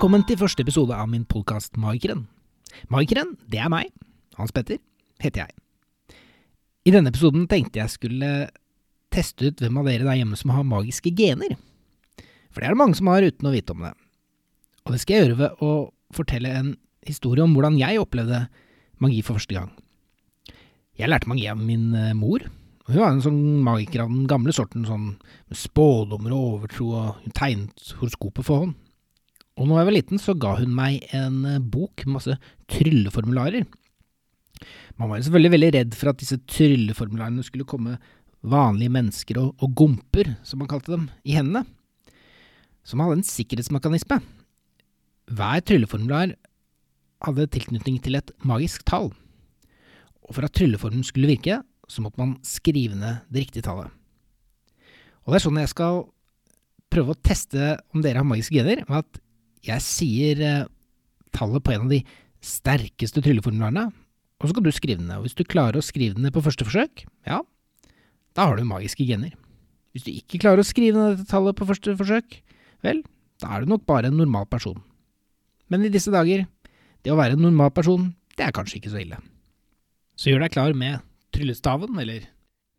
Velkommen til første episode av min podkast Magikeren. Magikeren, det er meg. Hans Petter heter jeg. I denne episoden tenkte jeg skulle teste ut hvem av dere der hjemme som har magiske gener. For det er det mange som har uten å vite om det. Og det skal jeg gjøre ved å fortelle en historie om hvordan jeg opplevde magi for første gang. Jeg lærte magi av min eh, mor. Hun var en sånn magiker av den gamle sorten, sånn med spådommer og overtro, og hun tegnet horoskopet for hånd. Og når jeg var liten, så ga hun meg en eh, bok med masse trylleformularer. Man var selvfølgelig veldig redd for at disse trylleformularene skulle komme vanlige mennesker og, og gomper, som man kalte dem, i hendene. Som hadde en sikkerhetsmekanisme. Hver trylleformular hadde tilknytning til et magisk tall. Og for at trylleformen skulle virke, så måtte man skrive ned det riktige tallet. Og det er sånn jeg skal prøve å teste om dere har magiske gener, ved at jeg sier eh, tallet på en av de sterkeste trylleformularene, og så kan du skrive den ned. Og hvis du klarer å skrive den ned på første forsøk, ja, da har du magiske gener. Hvis du ikke klarer å skrive ned dette tallet på første forsøk, vel, da er du nok bare en normal person. Men i disse dager, det å være en normal person, det er kanskje ikke så ille. Så gjør deg klar med tryllestaven, eller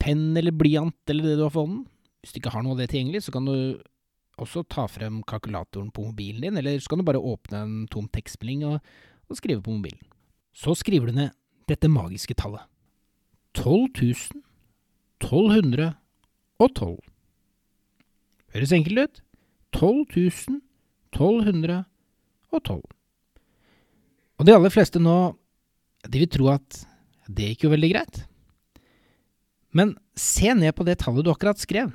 penn eller blyant eller det du har for hånden. Hvis du ikke har noe av det tilgjengelig, så kan du også ta frem kalkulatoren på mobilen din, eller så kan du bare åpne en tom tekstmelding og, og skrive på mobilen. Så skriver du ned dette magiske tallet. 12 1212. Høres enkelt ut? 12 1212. Og de aller fleste nå, de vil tro at det gikk jo veldig greit. Men se ned på det tallet du akkurat skrev.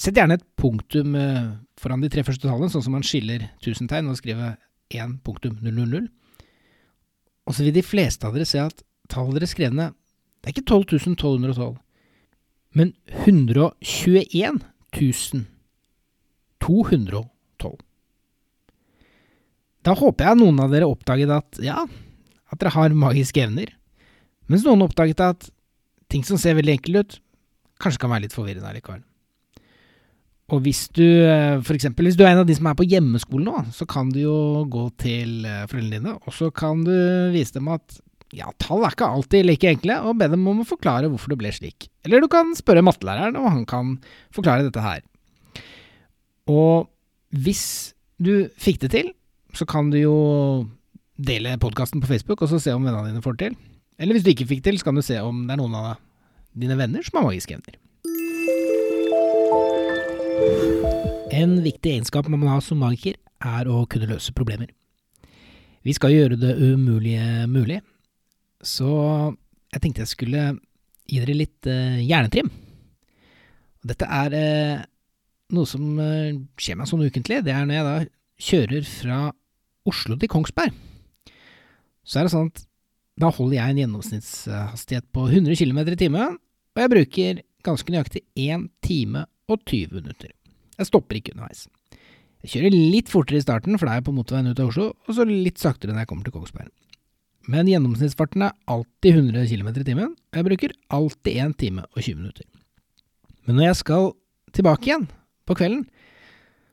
Sett gjerne et punktum eh, foran de tre første tallene, sånn som man skiller tusentegn og skriver 1.000. Og så vil de fleste av dere se at tallet dere skrev ned, det er ikke 12 1212, men 121 212. Da håper jeg noen av dere oppdaget at ja, at dere har magiske evner, mens noen oppdaget at ting som ser veldig enkelt ut, kanskje kan være litt forvirrende allikevel. Og hvis du, f.eks. for eksempel, hvis du er en av de som er på hjemmeskole nå, så kan du jo gå til eh, foreldrene dine, og så kan du vise dem at ja, tall er ikke alltid like enkle, og be dem om å forklare hvorfor det ble slik. Eller du kan spørre mattelæreren, og han kan forklare dette her. Og hvis du fikk det til, så kan du jo dele podkasten på Facebook, og så se om vennene dine får det til. Eller hvis du ikke fikk det til, så kan du se om det er noen av dine venner som har magiske evner. En viktig egenskap man må ha som magiker, er å kunne løse problemer. Vi skal gjøre det umulige mulig, så jeg tenkte jeg skulle gi dere litt uh, hjernetrim. Dette er uh, noe som uh, skjer meg sånn ukentlig. Det er når jeg da kjører fra Oslo til Kongsberg. Så er det sånn at da holder jeg en gjennomsnittshastighet på 100 km i timen, og jeg bruker ganske nøyaktig 1 time og 20 minutter. Jeg stopper ikke underveis. Jeg kjører litt fortere i starten, for da er jeg på motorveien ut av Oslo, og så litt saktere når jeg kommer til Kongsberg. Men gjennomsnittsfarten er alltid 100 km i timen, og jeg bruker alltid 1 time og 20 minutter. Men når jeg skal tilbake igjen på kvelden,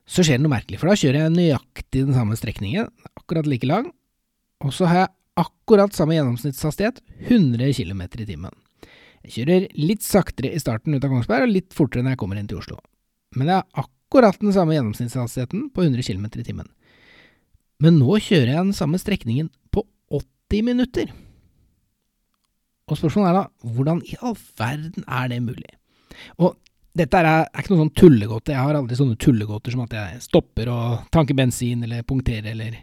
så skjer det noe merkelig, for da kjører jeg nøyaktig den samme strekningen, akkurat like lang, og så har jeg akkurat samme gjennomsnittshastighet, 100 km i timen. Jeg kjører litt saktere i starten ut av Kongsberg, og litt fortere når jeg kommer inn til Oslo. Men jeg har akkurat den samme gjennomsnittshastigheten på 100 km i timen. Men nå kjører jeg den samme strekningen på 80 minutter. Og spørsmålet er da, hvordan i all verden er det mulig? Og dette er, er ikke noe sånn tullegåte, jeg har aldri sånne tullegåter som at jeg stopper og tanker bensin eller punkterer eller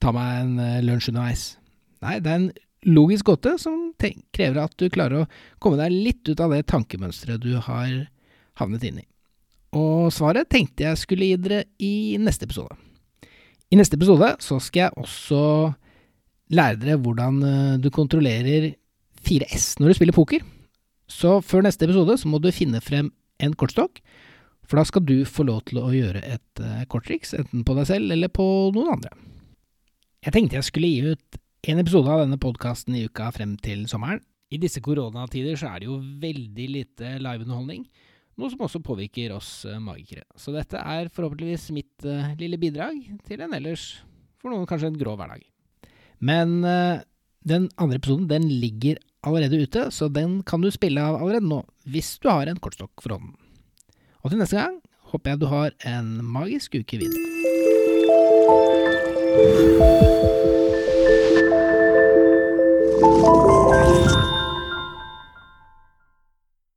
tar meg en uh, lunsj underveis. Nei, det er en logisk gåte som krever at du klarer å komme deg litt ut av det tankemønsteret du har havnet inn i. Og svaret tenkte jeg skulle gi dere i neste episode. I neste episode så skal jeg også lære dere hvordan eh, du kontrollerer 4S når du spiller poker. Så før neste episode så må du finne frem en kortstokk, for da skal du få lov til å gjøre et uh, korttriks, enten på deg selv eller på noen andre. Jeg tenkte jeg skulle gi ut en episode av denne podkasten i uka frem til sommeren. I disse koronatider så er det jo veldig lite liveunderholdning noe som også påvirker oss uh, magikere. Så dette er forhåpentligvis mitt uh, lille bidrag til en ellers For noen kanskje en grå hverdag. Men uh, den andre episoden den ligger allerede ute, så den kan du spille av allerede nå, hvis du har en kortstokk for hånden. Og til neste gang håper jeg du har en magisk uke videre.